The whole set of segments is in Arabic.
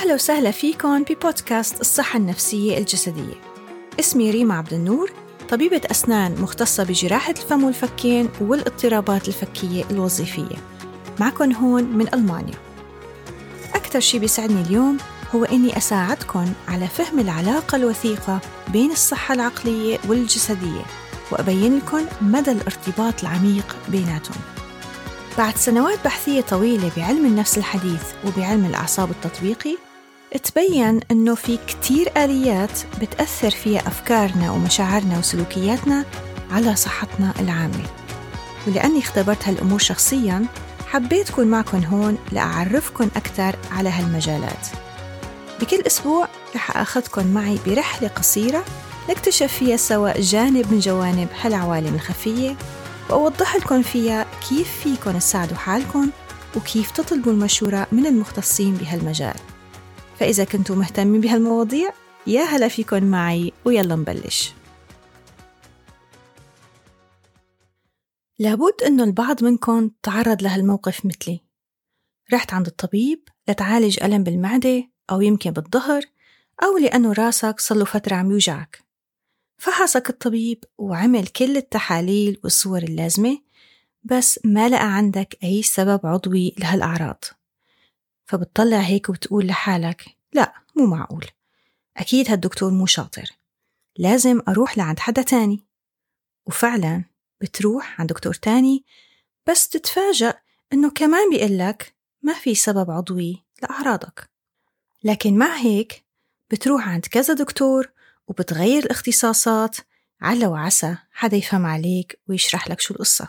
أهلا وسهلا فيكم ببودكاست الصحة النفسية الجسدية. اسمي ريما عبد النور طبيبة أسنان مختصة بجراحة الفم والفكين والاضطرابات الفكية الوظيفية. معكم هون من ألمانيا. أكثر شي بيسعدني اليوم هو إني أساعدكم على فهم العلاقة الوثيقة بين الصحة العقلية والجسدية وأبين لكم مدى الارتباط العميق بيناتهم. بعد سنوات بحثية طويلة بعلم النفس الحديث وبعلم الأعصاب التطبيقي تبين أنه في كتير آليات بتأثر فيها أفكارنا ومشاعرنا وسلوكياتنا على صحتنا العامة. ولأني اختبرت هالأمور شخصياً حبيت أكون معكم هون لأعرفكم أكثر على هالمجالات. بكل أسبوع رح أخذكم معي برحلة قصيرة نكتشف فيها سوا جانب من جوانب هالعوالم الخفية وأوضح لكم فيها كيف فيكم تساعدوا حالكم وكيف تطلبوا المشورة من المختصين بهالمجال. فإذا كنتوا مهتمين بهالمواضيع يا هلا فيكم معي ويلا نبلش. لابد إنه البعض منكم تعرض لهالموقف مثلي. رحت عند الطبيب لتعالج ألم بالمعدة أو يمكن بالظهر أو لأنه راسك له فترة عم يوجعك. فحصك الطبيب وعمل كل التحاليل والصور اللازمة بس ما لقى عندك أي سبب عضوي لهالأعراض. فبتطلع هيك وتقول لحالك لا مو معقول. أكيد هالدكتور مو شاطر. لازم أروح لعند حدا تاني. وفعلا بتروح عند دكتور تاني بس تتفاجأ إنه كمان بيقلك ما في سبب عضوي لأعراضك. لكن مع هيك بتروح عند كذا دكتور وبتغير الاختصاصات على وعسى حدا يفهم عليك ويشرح لك شو القصة.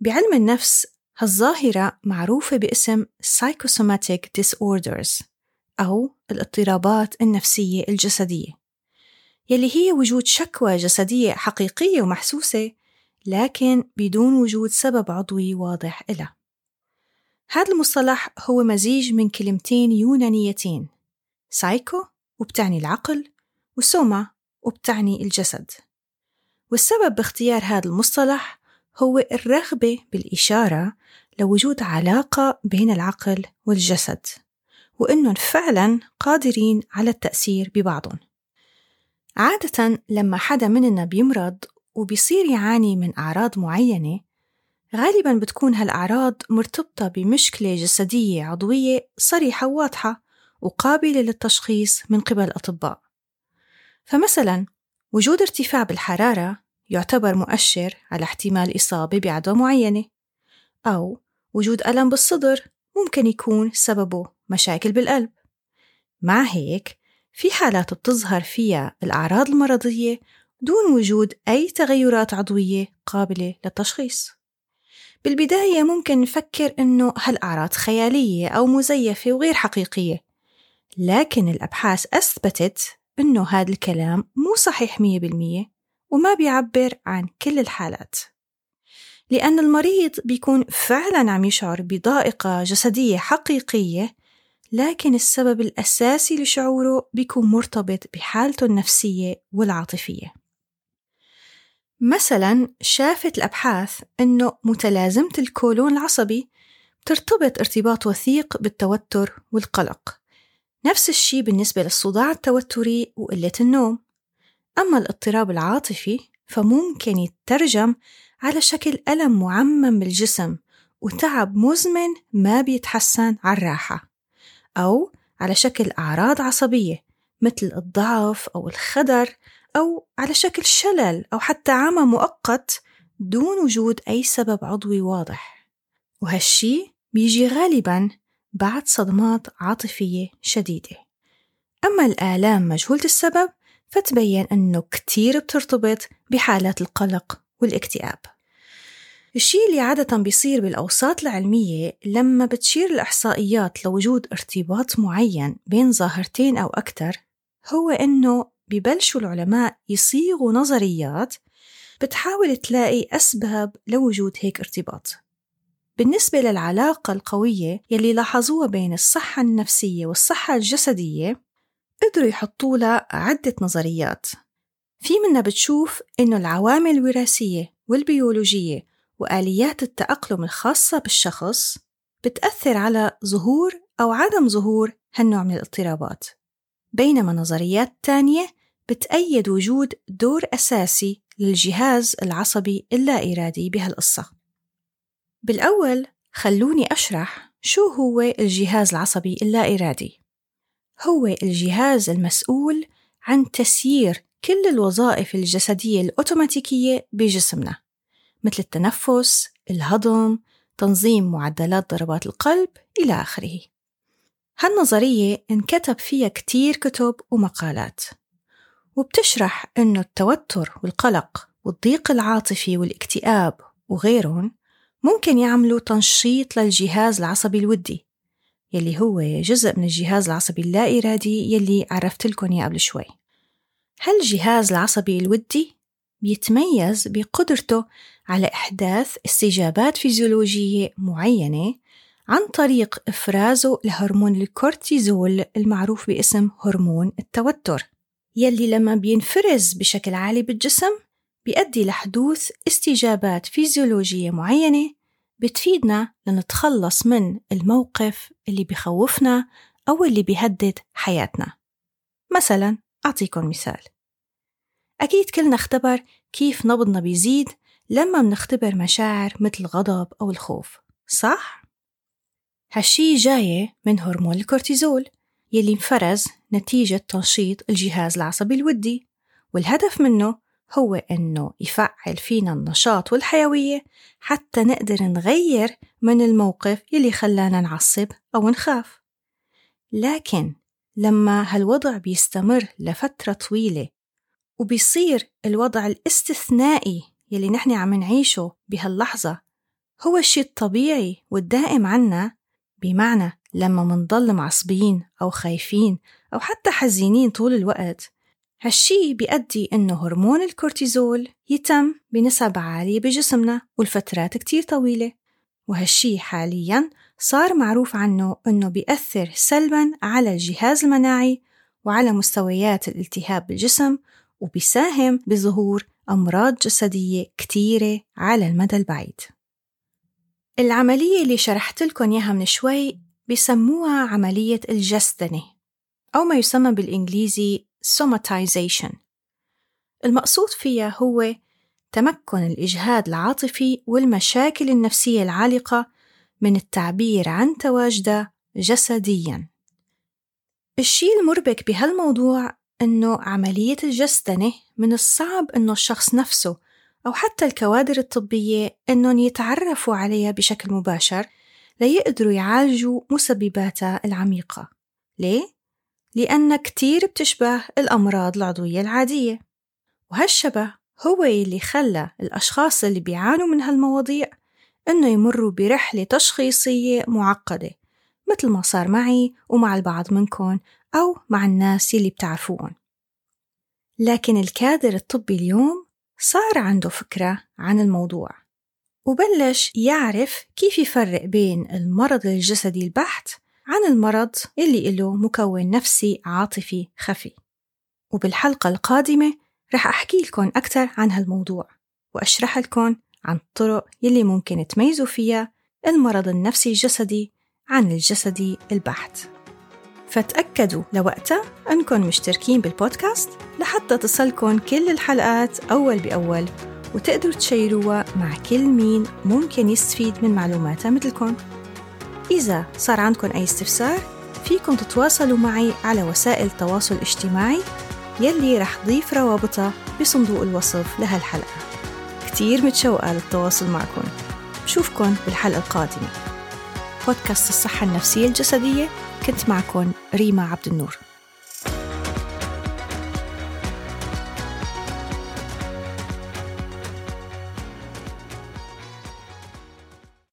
بعلم النفس هالظاهرة معروفة باسم Psychosomatic Disorders أو الاضطرابات النفسية الجسدية. يلي هي وجود شكوى جسدية حقيقية ومحسوسة لكن بدون وجود سبب عضوي واضح إلها. هذا المصطلح هو مزيج من كلمتين يونانيتين سايكو وبتعني العقل وسوما وبتعني الجسد. والسبب باختيار هذا المصطلح هو الرغبة بالإشارة لوجود علاقة بين العقل والجسد وإنهم فعلا قادرين على التأثير ببعضهم. عادة لما حدا مننا بيمرض وبيصير يعاني من أعراض معينة غالبا بتكون هالأعراض مرتبطة بمشكلة جسدية عضوية صريحة وواضحة وقابلة للتشخيص من قبل الأطباء. فمثلا وجود ارتفاع بالحرارة يعتبر مؤشر على احتمال إصابة بعدوى معينة. أو وجود ألم بالصدر ممكن يكون سببه مشاكل بالقلب. مع هيك في حالات بتظهر فيها الأعراض المرضية دون وجود أي تغيرات عضوية قابلة للتشخيص. بالبداية ممكن نفكر إنه هالأعراض خيالية أو مزيفة وغير حقيقية لكن الأبحاث أثبتت إنه هذا الكلام مو صحيح مية بالمية وما بيعبر عن كل الحالات. لأن المريض بيكون فعلا عم يشعر بضائقة جسدية حقيقية لكن السبب الأساسي لشعوره بيكون مرتبط بحالته النفسية والعاطفية. مثلا شافت الأبحاث أنه متلازمة الكولون العصبي ترتبط ارتباط وثيق بالتوتر والقلق. نفس الشيء بالنسبة للصداع التوتري وقلة النوم. أما الاضطراب العاطفي فممكن يترجم على شكل ألم معمم بالجسم وتعب مزمن ما بيتحسن على الراحة. أو على شكل أعراض عصبية مثل الضعف أو الخدر أو على شكل شلل أو حتى عمى مؤقت دون وجود أي سبب عضوي واضح. وهالشي بيجي غالبا بعد صدمات عاطفية شديدة. أما الآلام مجهولة السبب فتبين أنه كتير بترتبط بحالات القلق والاكتئاب. الشيء اللي عادة بيصير بالأوساط العلمية لما بتشير الإحصائيات لوجود ارتباط معين بين ظاهرتين أو أكثر هو إنه ببلشوا العلماء يصيغوا نظريات بتحاول تلاقي أسباب لوجود هيك ارتباط. بالنسبة للعلاقة القوية يلي لاحظوها بين الصحة النفسية والصحة الجسدية قدروا يحطوا لها عدة نظريات. في منا بتشوف إنه العوامل الوراثية والبيولوجية وآليات التأقلم الخاصة بالشخص بتأثر على ظهور أو عدم ظهور هالنوع من الاضطرابات بينما نظريات تانية بتأيد وجود دور أساسي للجهاز العصبي اللا إرادي بهالقصة. بالأول خلوني أشرح شو هو الجهاز العصبي اللا إرادي هو الجهاز المسؤول عن تسيير كل الوظائف الجسدية الأوتوماتيكية بجسمنا. مثل التنفس، الهضم، تنظيم معدلات ضربات القلب إلى آخره. هالنظرية انكتب فيها كتير كتب ومقالات وبتشرح أنه التوتر والقلق والضيق العاطفي والاكتئاب وغيرهم ممكن يعملوا تنشيط للجهاز العصبي الودي يلي هو جزء من الجهاز العصبي اللا إرادي يلي عرفت لكم قبل شوي. هالجهاز العصبي الودي بيتميز بقدرته على إحداث استجابات فيزيولوجية معينة عن طريق إفرازه لهرمون الكورتيزول المعروف باسم هرمون التوتر. يلي لما بينفرز بشكل عالي بالجسم بيؤدي لحدوث استجابات فيزيولوجية معينة بتفيدنا لنتخلص من الموقف اللي بخوفنا أو اللي بيهدد حياتنا. مثلا أعطيكم مثال. أكيد كلنا اختبر كيف نبضنا بيزيد لما منختبر مشاعر مثل الغضب أو الخوف صح؟ هالشي جاية من هرمون الكورتيزول يلي انفرز نتيجة تنشيط الجهاز العصبي الودي والهدف منه هو إنه يفعل فينا النشاط والحيوية حتى نقدر نغير من الموقف يلي خلانا نعصب أو نخاف لكن لما هالوضع بيستمر لفترة طويلة وبيصير الوضع الاستثنائي يلي نحن عم نعيشه بهاللحظة هو الشيء الطبيعي والدائم عنا بمعنى لما منضل معصبين أو خايفين أو حتى حزينين طول الوقت هالشي بيؤدي إنه هرمون الكورتيزول يتم بنسب عالية بجسمنا والفترات كتير طويلة وهالشي حالياً صار معروف عنه إنه بيأثر سلباً على الجهاز المناعي وعلى مستويات الالتهاب بالجسم وبيساهم بظهور أمراض جسدية كتيرة على المدى البعيد. العملية اللي شرحت لكم إياها من شوي بسموها عملية الجسدنة أو ما يسمى بالإنجليزي somatization. المقصود فيها هو تمكن الإجهاد العاطفي والمشاكل النفسية العالقة من التعبير عن تواجده جسدياً. الشيء المربك بهالموضوع إنه عملية الجسدنة من الصعب إنه الشخص نفسه أو حتى الكوادر الطبية إنهم يتعرفوا عليها بشكل مباشر ليقدروا يعالجوا مسبباتها العميقة. ليه؟ لأن كتير بتشبه الأمراض العضوية العادية. وهالشبه هو اللي خلى الأشخاص اللي بيعانوا من هالمواضيع إنه يمروا برحلة تشخيصية معقدة. مثل ما صار معي ومع البعض منكم أو مع الناس اللي بتعرفوهم لكن الكادر الطبي اليوم صار عنده فكرة عن الموضوع وبلش يعرف كيف يفرق بين المرض الجسدي البحت عن المرض اللي له مكون نفسي عاطفي خفي. وبالحلقة القادمة رح أحكي لكم أكثر عن هالموضوع وأشرح لكم عن الطرق يلي ممكن تميزوا فيها المرض النفسي الجسدي عن الجسدي البحت. فتأكدوا لوقتها أنكم مشتركين بالبودكاست لحتى تصلكم كل الحلقات أول بأول وتقدروا تشيروها مع كل مين ممكن يستفيد من معلوماتها مثلكم إذا صار عندكم أي استفسار فيكم تتواصلوا معي على وسائل التواصل الاجتماعي يلي رح ضيف روابطها بصندوق الوصف لهالحلقة. كتير متشوقة للتواصل معكم بشوفكن بالحلقة القادمة. بودكاست الصحة النفسية الجسدية كنت معكم ريما عبد النور